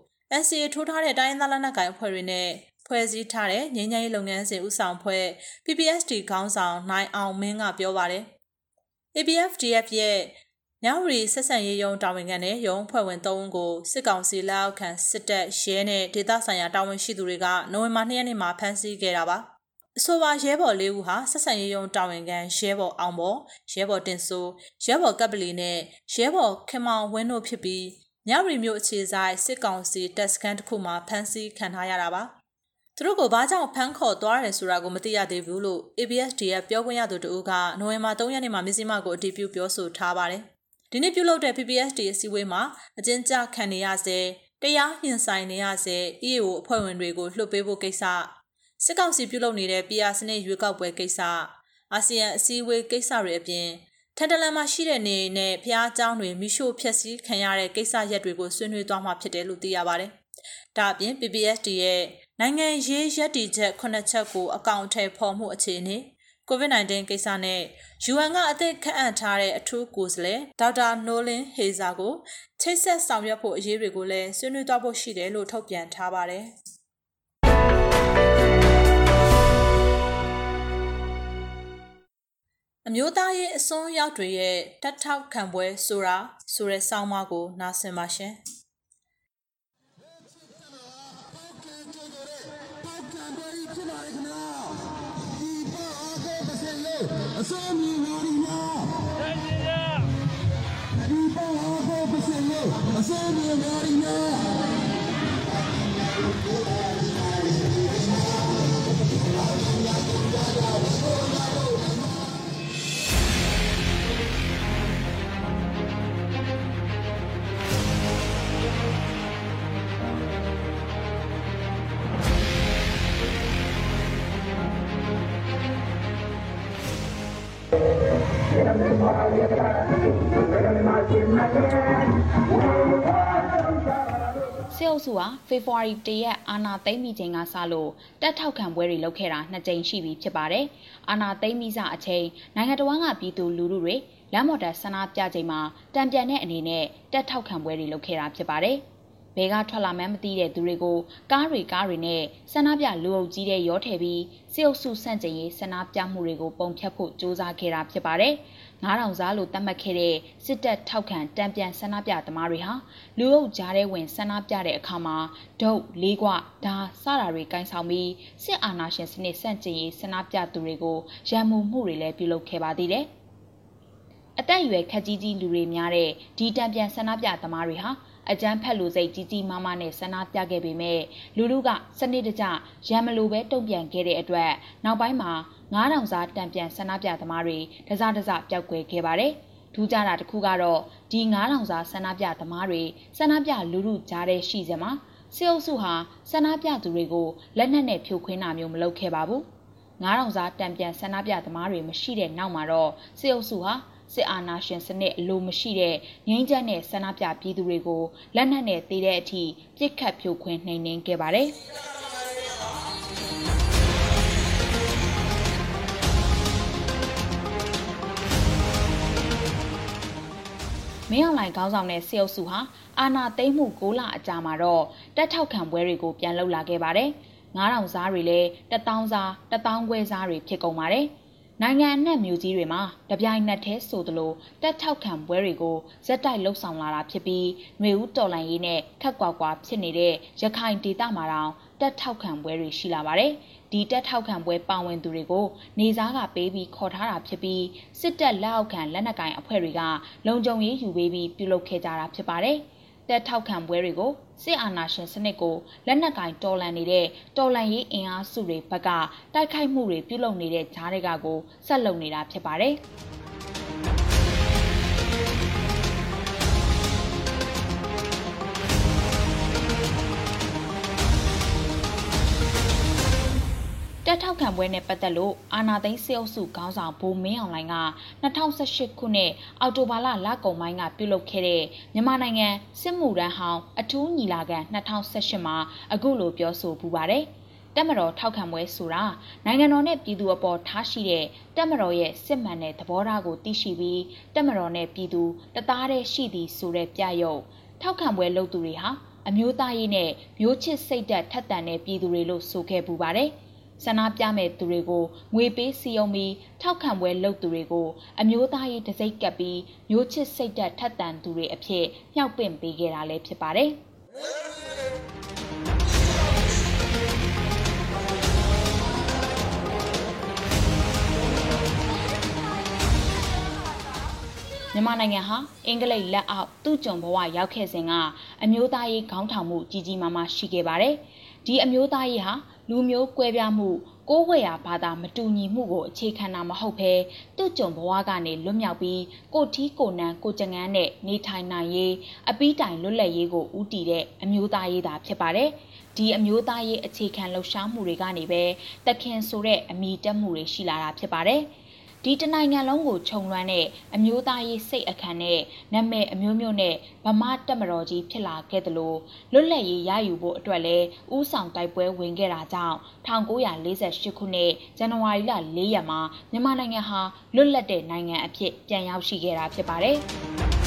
NCA ထိုးထားတဲ့တိုင်းရင်းသားလက်နက်ကိုင်အဖွဲ့တွေနဲ့ဖွဲ့စည်းထားတဲ့ငြိမ်းချမ်းရေးလုပ်ငန်းစဉ်ဦးဆောင်ဖွဲ့ PPSD ခေါင်းဆောင်နိုင်အောင်မင်းကပြောပါတယ်။ ABFDF ရဲ့ညဝရီဆက်ဆံရေးယုံတာဝန်ခံနဲ့ရုံးဖွဲ့ဝင်၃ဦးကိုစစ်ကောင်စီလက်အောက်ခံစစ်တပ်ရဲနဲ့ဒေသဆိုင်ရာတာဝန်ရှိသူတွေကနိုဝင်ဘာ၂ရက်နေ့မှာဖမ်းဆီးခဲ့တာပါ။အဆိုပါရဲဘော်လေးဦးဟာဆက်ဆံရေးယုံတာဝန်ခံရဲဘော်အောင်ဘော်ရဲဘော်တင်ဆိုးရဲဘော်ကပ်ပလီနဲ့ရဲဘော်ခင်မောင်ဝင်းတို့ဖြစ်ပြီးညဝရီမြို့အခြေဆိုင်စစ်ကောင်စီတပ်စခန်းတစ်ခုမှာဖမ်းဆီးခံထားရတာပါ။ သူတို့ကိုဘာကြောင့်ဖမ်းခေါ်သွားတယ်ဆိုတာကိုမသိရသေးဘူးလို့ ABSDF ပြောခွင့်ရသူတို့ကနိုဝင်ဘာ3ရက်နေ့မှာမြစည်းမကိုအတည်ပြုပြောဆိုထားပါတယ်။ဒီနေ့ပြုလုပ်တဲ့ PPSD အစည်းအဝေးမှာအကျဉ်းချခံနေရစေတရားရင်ဆိုင်နေရစေ EAO အဖွဲ့ဝင်တွေကိုလှုပ်ပေးဖို့ကိစ္စစစ်ကောင်စီပြုလုပ်နေတဲ့ PR စနစ်ရွေးကောက်ပွဲကိစ္စအာဆီယံအစည်းအဝေးကိစ္စတွေအပြင်ထန်တလန်မှာရှိတဲ့နေနဲ့ဖျားเจ้าတွေမိရှို့ဖျက်ဆီးခံရတဲ့ကိစ္စရပ်တွေကိုဆွေးနွေးသွားမှာဖြစ်တယ်လို့သိရပါတယ်။ ဒါအပြင် PPSD ရဲ့နိုင်ငံရေးရပ်တည်ချက်ခုနှစ်ချက်ကိုအကောင့်ထဲပေါ်မှုအခြေအနေ COVID-19 ကိစ္စနဲ့ UN ကအသစ်ခန့်အပ်ထားတဲ့အထူးကိုယ်စားလှယ်ဒေါက်တာနိုလင်ဟေဇာကိုချိတ်ဆက်ဆောင်ရွက်ဖို့အရေးတွေကိုလည်းဆွေးနွေးသွားဖို့ရှိတယ်လို့ထုတ်ပြန်ထားပါတယ်။အမျိုးသားရေးအစွန်းရောက်တွေရဲ့တက်ထောက်ခံပွဲဆိုတာဆိုတဲ့ဆောင်းပါးကိုနားဆင်ပါရှင်။ လို့အစော
စစ်အုပ်စုဟာဖေဖော်ဝါရီ၁ရက်အာဏာသိမ်းပြီးချိန်ကစလို့တက်ထောက်ခံပွဲတွေလုပ်ခဲ့တာနှစ်ကြိမ်ရှိပြီဖြစ်ပါတယ်။အာဏာသိမ်းပြီးစအချိန်နိုင်ငံတော်ကပြည်သူလူထုတွေလမ်းမော်တက်ဆန္ဒပြချိန်မှာတံပြန်တဲ့အနေနဲ့တက်ထောက်ခံပွဲတွေလုပ်ခဲ့တာဖြစ်ပါတယ်။ ဘဲကထွက်လာမှန်းမသိတဲ့သူတွေကိုကားတွေကားတွေနဲ့ဆန္ဒပြလူအုပ်ကြီးတဲ့ရောထည့်ပြီးစစ်အုပ်စုဆန့်ကျင်ရေးဆန္ဒပြမှုတွေကိုပုံဖြတ်ဖို့ကြိုးစားခဲ့တာဖြစ်ပါတယ်။9000စားလို့သတ်မှတ်ခဲ့တဲ့စစ်တပ်ထောက်ခံတံပြန်ဆန္ဒပြသမားတွေဟာလူအုပ်ကြားထဲဝင်ဆန္ဒပြတဲ့အခါမှာဒုတ်လေးကွဓာစတာတွေကင်ဆောင်ပြီးစစ်အာဏာရှင်စနစ်ဆန့်ကျင်ရေးဆန္ဒပြသူတွေကိုရန်မှုမှုတွေလည်းပြုလုပ်ခဲ့ပါသေးတယ်။အသက်အရွယ်ခက်ကြီးကြီးလူတွေများတဲ့ဒီတံပြန်ဆန္ဒပြသမားတွေဟာ အကြမ်းဖက်လူစိတ်ကြီးကြီးမားမားနဲ့ဆန္ဒပြခဲ့ပေမဲ့လူလူကစနစ်တကျရံမလိုပဲတုံ့ပြန်ခဲ့တဲ့အတွက်နောက်ပိုင်းမှာ9000စားတံပြန်ဆန္ဒပြသမားတွေတစတစပျောက်ကွယ်ခဲ့ပါတယ်။ထူးခြားတာတစ်ခုကတော့ဒီ9000စားဆန္ဒပြသမားတွေဆန္ဒပြလူလူကြားတဲ့ရှိစမှာစေအုပ်စုဟာဆန္ဒပြသူတွေကိုလက်နက်နဲ့ဖြိုခွင်းတာမျိုးမလုပ်ခဲ့ပါဘူး။9000စားတံပြန်ဆန္ဒပြသမားတွေမရှိတဲ့နောက်မှာတော့စေအုပ်စုဟာ စစ်အာဏာရှင်စနစ်အလိုမရှိတဲ့ငြိမ်းချမ်းတဲ့ဆန္ဒပြပြည်သူတွေကိုလက်နက်နဲ့တေးတဲ့အထိပြစ်ခတ်ဖြိုခွင်းနှိမ်နင်းခဲ့ပါတယ်။မင်းအောင်လှိုင်ခေါင်းဆောင်တဲ့စေအုပ်စုဟာအာဏာသိမ်းမှု၉လအကြာမှာတော့တက်ထောက်ခံပွဲတွေကိုပြန်လုပ်လာခဲ့ပါတယ်။9000စားတွေလည်း1000စား1000ခွဲစားတွေဖြစ်ကုန်ပါတယ်။ နိုင်ငံအနှံ့မြို့ကြီးတွေမှာတပြိုင်နက်တည်းဆိုသလိုတက်ထောက်ခံပွဲတွေကိုဇက်တိုက်လှုပ်ဆောင်လာတာဖြစ်ပြီးຫນွေဦးတော်လန်ရေးနဲ့ထက်ကွာကွာဖြစ်နေတဲ့ရခိုင်ဒေသမှာတောင်တက်ထောက်ခံပွဲတွေရှိလာပါတယ်။ဒီတက်ထောက်ခံပွဲပါဝင်သူတွေကိုနေစားကပေးပြီးခေါ်ထားတာဖြစ်ပြီးစစ်တပ်လက်အောက်ခံလက်နက်ကိုင်အဖွဲ့တွေကလုံခြုံရေးယူပေးပြီးပြုလုပ်ခဲ့ကြတာဖြစ်ပါတယ်။ တက်ထောက်ခံပွဲတွေကိုစစ်အာဏာရှင်စနစ်ကိုလက်နက်ကင်တော်လှန်နေတဲ့တော်လှန်ရေးအင်အားစုတွေဘက်ကတိုက်ခိုက်မှုတွေပြုလုပ်နေတဲ့ဂျားတွေကကိုဆက်လုပ်နေတာဖြစ်ပါတယ်။ တက်ထောက်ခံပွဲနဲ့ပတ်သက်လို့အာနာသိန်းစေအုပ်စုခေါင်းဆောင်ဘိုးမင်းအောင်လှိုင်က2018ခုနှစ်အောက်တိုဘာလလကုန်ပိုင်းကပြုလုပ်ခဲ့တဲ့မြန်မာနိုင်ငံစစ်မှုရန်ဟောင်းအထူးညီလာခံ2018မှာအခုလိုပြောဆိုပူပါတယ်။တက်မတော်ထောက်ခံပွဲဆိုတာနိုင်ငံတော်နဲ့ပြည်သူအပေါ်ထားရှိတဲ့တက်မတော်ရဲ့စစ်မှန်တဲ့သဘောထားကိုသိရှိပြီးတက်မတော်နဲ့ပြည်သူတသားတည်းရှိသည်ဆိုတဲ့ပြရုပ်ထောက်ခံပွဲလုပ်သူတွေဟာအမျိုးသားရေးနဲ့မျိုးချစ်စိတ်ဓာတ်ထက်သန်တဲ့ပြည်သူတွေလို့ဆိုခဲ့ပူပါတယ်။ ဆန္ဒပြမဲ့သူတွေကိုငွေပေးစီယုံပြီးထောက်ခံပွဲလုပ်သူတွေကို အမျိုးသားရေးတစိမ့်ကပ်ပြီးမျိုးချစ်စိတ်ဓာတ်ထက်သန်သူတွေအဖြစ်မြှောက်ပင့်ပေးခဲ့တာလည်းဖြစ်ပါတယ်။မြန်မာနိုင်ငံဟာအင်္ဂလိပ်လက်အောက်သူ့ကြုံဘဝရောက်ခဲ့စဉ်ကအမျိုးသားရေးခေါင်းထောင်မှုကြီးကြီးမားမားရှိခဲ့ပါတယ်။ဒီအမျိုးသားရေးဟာ လူမျိုးကွဲပြားမှုကိုးဝယ်ရာဘာသာမတူညီမှုကိုအခြေခံတာမဟုတ်ဘဲသူ့ကြုံဘဝကနေလွတ်မြောက်ပြီးကိုထီးကိုနန်းကိုကြငန်းနဲ့နေထိုင်နိုင်ရေးအပီးတိုင်လွတ်လပ်ရေးကိုဦးတည်တဲ့အမျိုးသားရေးသာဖြစ်ပါတယ်။ဒီအမျိုးသားရေးအခြေခံလှုပ်ရှားမှုတွေကနေပဲတခင်ဆိုတဲ့အမိတက်မှုတွေရှိလာတာဖြစ်ပါတယ်။ ဒီတနိုင်ငံလုံးကိုခြုံလွှမ်းတဲ့အမျိုးသားရေးစိတ်အခမ်းနဲ့နာမည်အမျိုးမျိုးနဲ့ဗမာတက်မတော်ကြီးဖြစ်လာခဲ့တယ်လို့လွတ်လပ်ရေးရယူဖို့အတွက်လဲဥဆောင်တိုက်ပွဲဝင်ခဲ့တာကြောင့်1948ခုနှစ်ဇန်နဝါရီလ4ရက်မှာမြန်မာနိုင်ငံဟာလွတ်လပ်တဲ့နိုင်ငံအဖြစ်ပြန်ရောက်ရှိခဲ့တာဖြစ်ပါတယ်။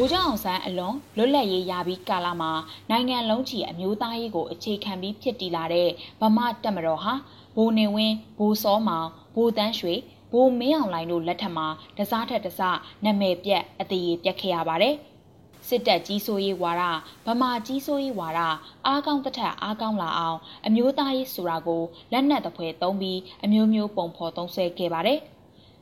ဗိုလ်ချုပ်အောင်ဆန်းအလွန်လွတ်လပ်ရေးရပြီးကာလမှာနိုင်ငံလုံးချီအမျိုးသားရေးကိုအခြေခံပြီးဖြစ်တည်လာတဲ့ဗမာတပ်မတော်ဟာဘိုးနေဝင်းဘိုးစောမောင်ဘိုးတန်းရွှေဘိုးမင်းအောင်လှိုင်တို့လက်ထက်မှာတစားထက်တစနာမည်ပြက်အသေးပြက်ခဲ့ရပါတယ်စစ်တပ်ကြီးစိုးရေးဝါဒဗမာကြီးစိုးရေးဝါဒအားကောင်းတစ်ထက်အားကောင်းလာအောင် အမျိုးသားရေးဆိုတာကိုလက်နက်တပွဲသုံးပြီးအမျိုးမျိုးပုံဖော်သုံးဆွဲခဲ့ပါတယ်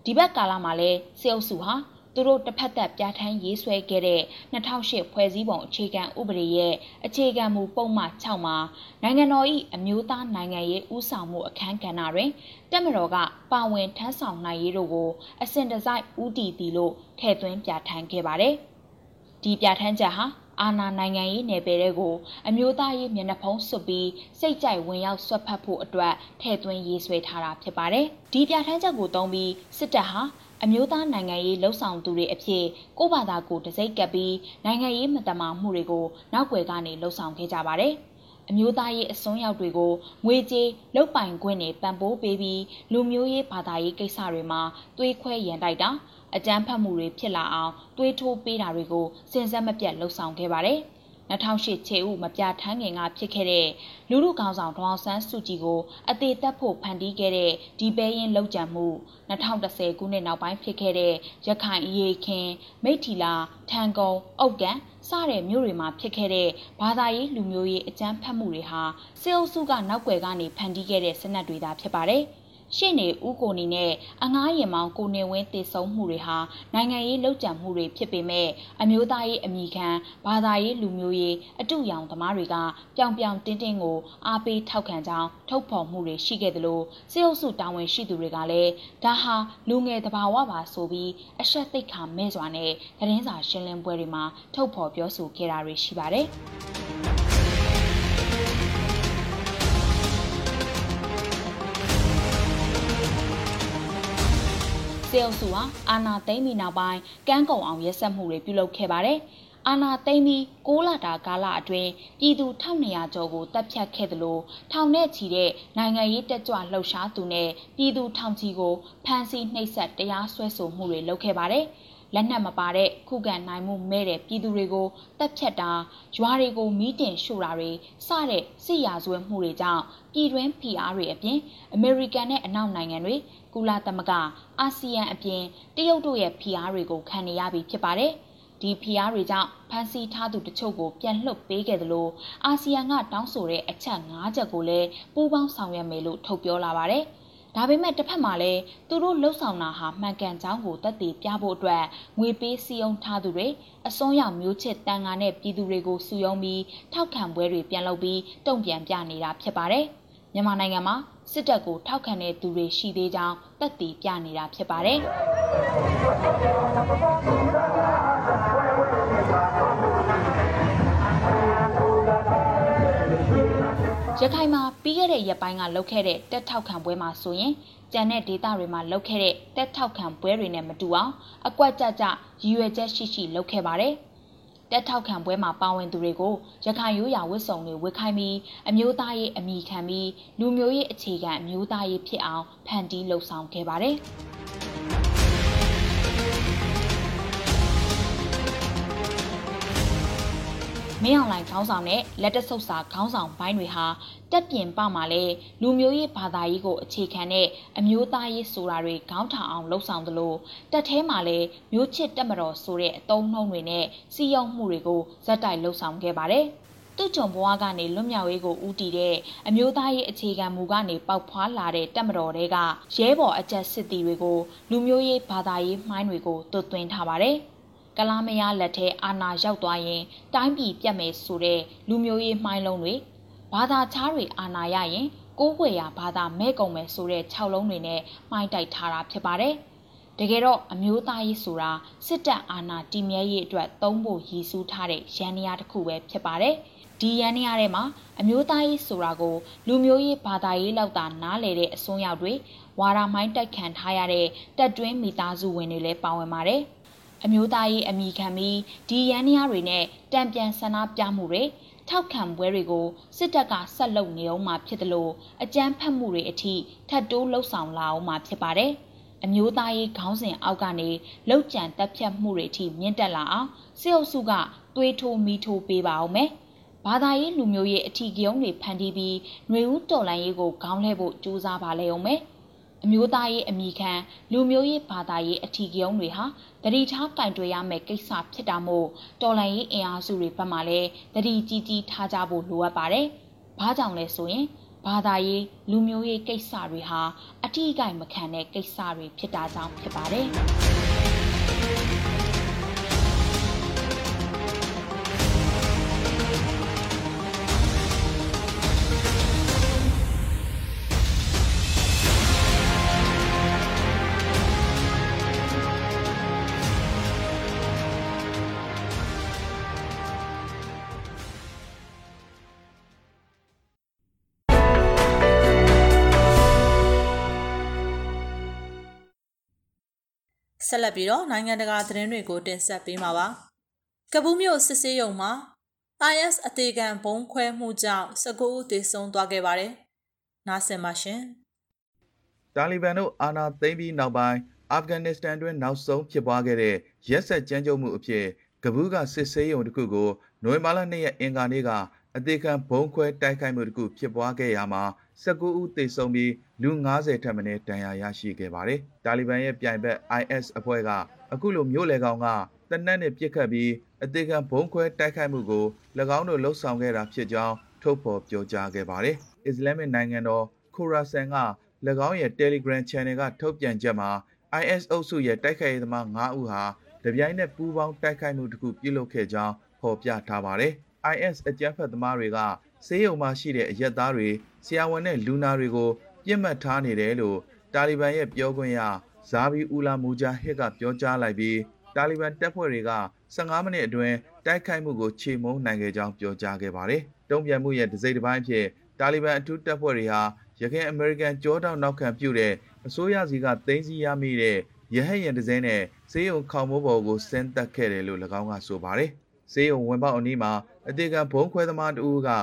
ဒီဘက်ကာလမှာလဲစေအုပ်စုဟာ သူတို့တစ်ဖက်သက်ပြဋ္ဌာန်းရေးဆွဲခဲ့တဲ့2008ဖွဲ့စည်းပုံအခြေခံဥပဒေရဲ့အခြေခံမူပုံမှန်6မှာနိုင်ငံတော်၏အမျိုးသားနိုင်ငံရေးဥဆောင်မှုအခမ်းကဏ္ဍတွင်တက်မတော်ကပါဝင်ထမ်းဆောင်နိုင်ရေးတို့ကိုအစဉ်တစိုက်ဦးတည်သည်လို့ထည့်သွင်းပြဋ္ဌာန်းခဲ့ပါတယ်။ဒီပြဋ္ဌာန်းချက်ဟာအာဏာနိုင်ငံရေးနယ်ပယ်တွေကိုအမျိုးသားရေးမျက်နှာဖုံးစွပ်ပြီးစိတ်ကြိုက်ဝင်ရောက်ဆွတ်ဖက်ဖို့အတွက်ထည့်သွင်းရေးဆွဲထားတာဖြစ်ပါတယ်။ဒီပြဋ္ဌာန်းချက်ကိုသုံးပြီးစစ်တပ်ဟာ အမျိုးသားနိုင်ငံရေးလှုပ်ဆောင်သူတွေအဖြစ်ကိုဘာသာကိုတစိုက်ကပ်ပြီးနိုင်ငံရေးမတမာမှုတွေကိုနောက်ွယ်ကနေလှုပ်ဆောင်ခဲ့ကြပါတယ်။အမျိုးသားရေးအစွန်းရောက်တွေကိုငွေကြေးလုတ်ပိုင်ခွင့်နဲ့ပံ့ပိုးပေးပြီးလူမျိုးရေးဘာသာရေးကိစ္စတွေမှာသွေးခွဲရန်တိုက်တာအကြမ်းဖက်မှုတွေဖြစ်လာအောင်သွေးထိုးပေးတာတွေကိုစဉ်ဆက်မပြတ်လှုပ်ဆောင်ခဲ့ပါတယ်။ 2008ခြေဥမပြထန်းငင်ကဖြစ်ခဲ့တဲ့လူလူကောင်ဆောင်ဒေါအောင်ဆန်းစုကြည်ကိုအသေးသက်ဖို့ဖန်တီးခဲ့တဲ့ဒီပဲရင်လောက်ကြံမှု2010ခုနှစ်နောက်ပိုင်းဖြစ်ခဲ့တဲ့ရခိုင်အရေးခင်မိထီလာထန်ကုန်းအုတ်ကန်စတဲ့မြို့တွေမှာဖြစ်ခဲ့တဲ့ဘာသာရေးလူမျိုးရေးအကြမ်းဖက်မှုတွေဟာစေအုပ်စုကနောက်ွယ်ကနေဖန်တီးခဲ့တဲ့စနက်တွေသာဖြစ်ပါတယ်။ ရှေ့နေဦးကိုနီနဲ့အငားရင်မောင်ကိုနေဝင်းတည်ဆုံမှုတွေဟာနိုင်ငံရေးလှုပ်ကြံမှုတွေဖြစ်ပေမဲ့အမျိုးသားရေးအမိခံဘာသာရေးလူမျိုးရေးအတူရောင်သမားတွေကပြောင်ပြောင်တင်းတင်းကိုအားပေးထောက်ခံကြောင်းထုတ်ဖော်မှုတွေရှိခဲ့တယ်လို့စေအုပ်စုတာဝန်ရှိသူတွေကလည်းဒါဟာလူငယ်တဘာဝပါဆိုပြီးအဆက်သိက္ခာမဲ့စွာနဲ့သတင်းစာရှင်းလင်းပွဲတွေမှာထုတ်ဖော်ပြောဆိုခဲ့တာတွေရှိပါတယ်။ စေအုပ်စုဟာအာဏာသိမ်းပြီးနောက်ပိုင်းကမ်းကုန်အောင်ရက်စက်မှုတွေပြုလုပ်ခဲ့ပါတယ်။အာဏာသိမ်းပြီး6လတာကာလအတွင်းပြည်သူ1200ကျော်ကိုတပ်ဖြတ်ခဲ့သလိုထောင်နဲ့ချီတဲ့နိုင်ငံရေးတက်ကြွလှုပ်ရှားသူနဲ့ပြည်သူထောင်ချီကိုဖမ်းဆီးနှိပ်စက်တရားစွဲဆိုမှုတွေလုပ်ခဲ့ပါတယ်။ လက်နက်မပါတဲ့ခုခံနိုင်မှုမဲ့တဲ့ပြည်သူတွေကိုတပ်ဖြတ်တာရွာတွေကိုမီးတင်ရှို့တာတွေစတဲ့စစ်ရာဇဝဲမှုတွေကြောင့်ပြည်တွင်းဖိအားတွေအပြင်အမေရိကန်နဲ့အနောက်နိုင်ငံတွေကုလသမဂ္ဂအာဆီယံအပြင်တရုတ်တို့ရဲ့ဖိအားတွေကိုခံနေရပြီဖြစ်ပါတယ်။ဒီဖိအားတွေကြောင့်ဖမ်းဆီးထားသူတချို့ကိုပြန်လွှတ်ပေးခဲ့သလိုအာဆီယံကတောင်းဆိုတဲ့အချက်၅ချက်ကိုလည်းပူးပေါင်းဆောင်ရွက်မယ်လို့ထုတ်ပြောလာပါတယ်။ ဒါပေမဲ့တစ်ဖက်မှာလည်းသူတို့လှုပ်ဆောင်တာဟာမှန်ကန်ကြောင်းကိုသက်သေပြဖို့အတွက်ငွေပေးစည်းရုံးထားသူတွေအစွန်းရောက်မျိုးချစ်တန်ငါနဲ့ပြည်သူတွေကိုစုယုံပြီးထောက်ခံပွဲတွေပြန်လုပ်ပြီးတုံ့ပြန်ပြနေတာဖြစ်ပါတယ်။မြန်မာနိုင်ငံမှာစစ်တပ်ကိုထောက်ခံတဲ့သူတွေရှိသေးကြောင်းသက်သေပြနေတာဖြစ်ပါတယ်။ ရခိုင်မှာပြီးခဲ့တဲ့ရက်ပိုင်းကလှုပ်ခဲ့တဲ့တက်ထောက်ခံပွဲမှာဆိုရင်ကြံတဲ့ဒေသတွေမှာလှုပ်ခဲ့တဲ့တက်ထောက်ခံပွဲတွေနဲ့မတူအောင်အကွက်ကြကြရည်ရွယ်ချက်ရှိရှိလှုပ်ခဲ့ပါတယ်။တက်ထောက်ခံပွဲမှာပါဝင်သူတွေကိုရခိုင်ရိုးရာဝတ်စုံတွေဝတ်ခိုင်းပြီးအမျိုးသားရေးအမိခံပြီးလူမျိုးရေးအခြေခံအမျိုးသားရေးဖြစ်အောင်ဖန်တီးလှုပ်ဆောင်ခဲ့ပါတယ်။ မင်းအောင်လှိုင်ခေါင်းဆောင်တဲ့လက်တဆုပ်စာခေါင်းဆောင်ပိုင်းတွေဟာတက်ပြင်ပမှာလဲလူမျိုးရေးဘာသာရေးကိုအခြေခံတဲ့အမျိုးသားရေးဆိုတာတွေခေါင်းထောင်အောင်လှုံ့ဆော်သလိုတက်ထဲမှာလဲမျိုးချစ်တက်မတော်ဆိုတဲ့အတုံးနှုံးတွေနဲ့စီယုံမှုတွေကိုဇက်တိုက်လှုံ့ဆော်ခဲ့ပါတယ်သူ့ကြုံဘဝကနေလွတ်မြောက်ရေးကိုဦးတည်တဲ့အမျိုးသားရေးအခြေခံမူကနေပေါက်ဖွာလာတဲ့တက်မတော်တွေကရဲဘော်အကြက်စစ်တီတွေကိုလူမျိုးရေးဘာသာရေးမှိုင်းတွေကိုတွတ်သွင်းထားပါတယ်။ ကလားမယားလက်ထဲအာဏာရောက်သွားရင် တိုင်းပြည်ပြတ်မယ်ဆိုတဲ့လူမျိုးရေးမှိုင်းလုံးတွေဘာသာခြားတွေအာဏာရရင်ကိုးကွယ်ရာဘာသာမဲ့ကုန်မယ်ဆိုတဲ့၆လုံးတွေနဲ့မှိုင်းတိုက်ထားတာဖြစ်ပါတယ်။တကယ်တော့အမျိုးသားရေးဆိုတာစစ်တပ်အာဏာတည်မြဲရေးအတွက်သုံးဖို့ရည်စူးထားတဲ့ရန်နေရာတစ်ခုပဲဖြစ်ပါတယ်။ဒီရန်နေရာထဲမှာအမျိုးသားရေးဆိုတာကိုလူမျိုးရေးဘာသာရေးလောက်သာနားလည်တဲ့အစွန်းရောက်တွေဝါရာမိုင်းတိုက်ခံထားရတဲ့တက်တွင်းမိသားစုဝင်တွေလည်းပါဝင်ပါတယ်။ အမျိုးသားရေးအမိခံပြီးဒီရန်နီးယားတွေနဲ့တံပြန်ဆန္ဒပြမှုတွေထောက်ခံပွဲတွေကိုစစ်တပ်ကဆက်လုပ်နေအောင်မှာဖြစ်တယ်လို့အကြမ်းဖက်မှုတွေအထိထပ်တိုးလှုပ်ဆောင်လာအောင်မှာဖြစ်ပါတယ်။အမျိုးသားရေးခေါင်းစဉ်အောက်ကနေလောက်ကျန်တက်ဖြတ်မှုတွေအထိမြင့်တက်လာအောင်စစ်အုပ်စုကသွေးထိုးမီထိုးပေးပါအောင်မယ်။ဘာသာရေးလူမျိုးရေးအထီးကယုံတွေဖန်တီးပြီးຫນွေဦးတော်လိုင်းရေးကိုခေါင်းလှဲဖို့ကြိုးစားပါလေအောင်မယ်။ အမျိုးသားရေးအမိခံလူမျိုးရေးဘာသာရေးအထီးကယုံတွေဟာတတိထားကင်တွယ်ရမယ့်ကိစ္စဖြစ်တာမို့တော်လှန်ရေးအင်အားစုတွေဘက်မှလည်းတတိကြီးကြီးထားကြဖို့လိုအပ်ပါတယ်။ဘာကြောင့်လဲဆိုရင်ဘာသာရေးလူမျိုးရေးကိစ္စတွေဟာအထီးကင်မခံတဲ့ကိစ္စတွေဖြစ်တာကြောင့်ဖြစ်ပါတယ်။
ဆက်လက်ပြီးတော့နိုင်ငံတကာသတင်းတွေကိုတင်ဆက်ပေးမှာပါ။ကပူးမြို့စစ်ဆေးရုံမှာ IS အသေးခံဘုံခွဲမှုကြောင့်19ဦးသေဆုံးသွားခဲ့ပါတယ်။နားဆင်ပါရှင်။
တာလီဘန်တို့အာဏာသိမ်းပြီးနောက်ပိုင်းအာဖဂန်နစ္စတန်တွင်နောက်ဆုံးဖြစ်ပွားခဲ့တဲ့ရက်ဆက်ကြမ်းကြုတ်မှုအဖြစ်ကပူးကစစ်ဆေးရုံတစ်ခုကိုနိုဝင်ဘာလ2ရက်အင်ကာနေ့ကအသေးခံဘုံခွဲတိုက်ခိုက်မှုတစ်ခုဖြစ်ပွားခဲ့ရမှာ 19ဦးသေဆုံးပြီးလူ90ထက်မနည်းဒဏ်ရာရရှိခဲ့ပါတယ်။တာလီဘန်ရဲ့ပြိုင်ဘက် IS အဖွဲ့ကအခုလိုမျိုးလေကောင်ကတနက်နဲ့ပြစ်ခတ်ပြီးအသေးခံဘုံခွဲတိုက်ခိုက်မှုကို၎င်းတို့လှုပ်ဆောင်ခဲ့တာဖြစ်ကြောင်းထုတ်ဖော်ပြောကြားခဲ့ပါတယ်။အစ္စလာမစ်နိုင်ငံတော်ခိုရာဆန်က၎င်းရဲ့ Telegram Channel ကထုတ်ပြန်ချက်မှာ IS အုပ်စုရဲ့တိုက်ခိုက်ရေးသမား9ဦးဟာတပြိုင်နက်ပူးပေါင်းတိုက်ခိုက်မှုတစ်ခုပြုလုပ်ခဲ့ကြောင်းဖော်ပြထားပါတယ်။ IS အကြမ်းဖက်သမားတွေကဆေးရုံမှာရှိတဲ့အရက်သားတွေ ဆရာဝန်နဲ့လူနာတွေကိုပြစ်မှတ်ထားနေတယ်လို့တာလီဘန်ရဲ့ပြောခွင့်ရဇာဘီအူလာမူဂျာဟစ်ကပြောကြားလိုက်ပြီးတာလီဘန်တပ်ဖွဲ့တွေက15မိနစ်အတွင်းတိုက်ခိုက်မှုကိုခြေမုံနိုင်ခဲ့ကြောင်းပြောကြားခဲ့ပါတယ်။တုံ့ပြန်မှုရဲ့ဒစိတစ်ပိုင်းဖြစ်တာလီဘန်အထူးတပ်ဖွဲ့တွေဟာရခိုင်အမေရိကန်ကြောတောက်နောက်ခံပြုတဲ့အစိုးရစီကသိမ်းဆည်းရမိတဲ့ရဟတ်ရန်ဒဇင်းနဲ့စေးရုံခေါမိုးပေါ်ကိုဆင်းသက်ခဲ့တယ်လို့၎င်းကဆိုပါတယ်။စေးရုံဝင်ပေါက်အနီးမှာအသေးကဘုံခွဲသမားတဦးက၎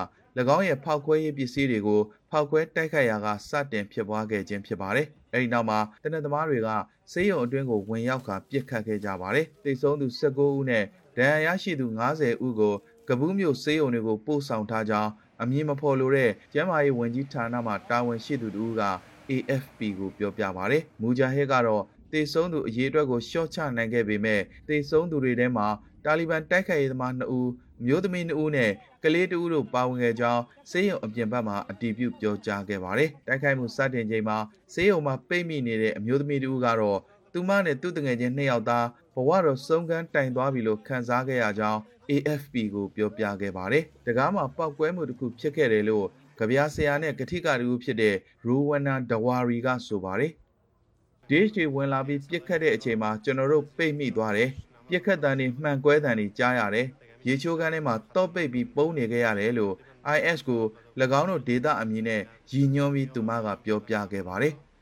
င်းရဲ့ဖောက်ခွဲရေးပစ္စည်းတွေကိုဖောက်ခွဲတိုက်ခိုက်ရာကစတင်ဖြစ်ပွားခဲ့ခြင်းဖြစ်ပါတယ်။အဲဒီနောက်မှာတနက်သမားတွေကဆေးရုံအတွင်းကိုဝင်ရောက်ကာပစ်ခတ်ခဲ့ကြပါတယ်။တိတ်ဆုံးသူ19ဦးနဲ့ဒဏ်ရာရရှိသူ90ဦးကိုကပူးမြို့ဆေးရုံတွေကိုပို့ဆောင်ထားကြောင်းအမည်မဖော်လိုတဲ့ကျန်းမာရေးဝန်ကြီးဌာနမှတာဝန်ရှိသူတို့က AFP ကိုပြောပြပါတယ်။မူဂျာဟစ်ကတော့တေဆုံးသူအရေးအတွက်ကိုရှော့ချနိုင်ခဲ့ပေမဲ့တေဆုံးသူတွေထဲမှာတာလီဘန်တိုက်ခိုက်ရေးသမား2ဦးမျိုးသမီး2ဦးနဲ့ ကလေး2ဦးတို့ပါဝင်ခဲ့ကြောင်းစေယုံအပြင်ဘက်မှအတည်ပြုပြောကြားခဲ့ပါတယ်။တိုက်ခိုက်မှုစတင်ချိန်မှာစေယုံမှာပိတ်မိနေတဲ့အမျိုးသမီး2ဦးကတော့သူမနဲ့သူ့တငယ်ချင်း2ယောက်သားဘဝတော်ဆုံးခန်းတိုင်သွားပြီလို့ခံစားခဲ့ရကြောင်း AFP ကိုပြောပြခဲ့ပါတယ်။တကားမှာပောက်ကွဲမှုတစ်ခုဖြစ်ခဲ့တယ်လို့ကြပြားဆရာနဲ့ကတိကတူဖြစ်တဲ့ရူဝနာဒဝါရီကဆိုပါတယ်။ DH ဝင်လာပြီးပြစ်ခတ်တဲ့အချိန်မှာကျွန်တော်တို့ပိတ်မိသွားတယ်ပြက်ခတ်တန်တွေမှန်ကွဲတန်တွေကြားရတယ် ရေချိုးကန်းထဲမှာတော့ပိတ်ပြီးပုံးနေခဲ့ရတယ်လို့ IS ကို၎င်းတို့ဒေတာအမည်နဲ့ရည်ညွှန်းပြီးသူမကပြောပြခဲ့ပါတယ်။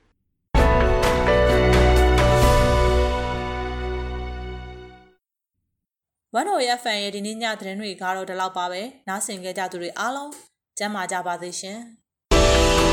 One OFN ရဲ့ဒီနေ့ညသတင်းတွေကတော့ဒီလောက်ပါပဲ။နားဆင်ကြကြသူတွေအားလုံးကျမ်းမာကြပါစေရှင်။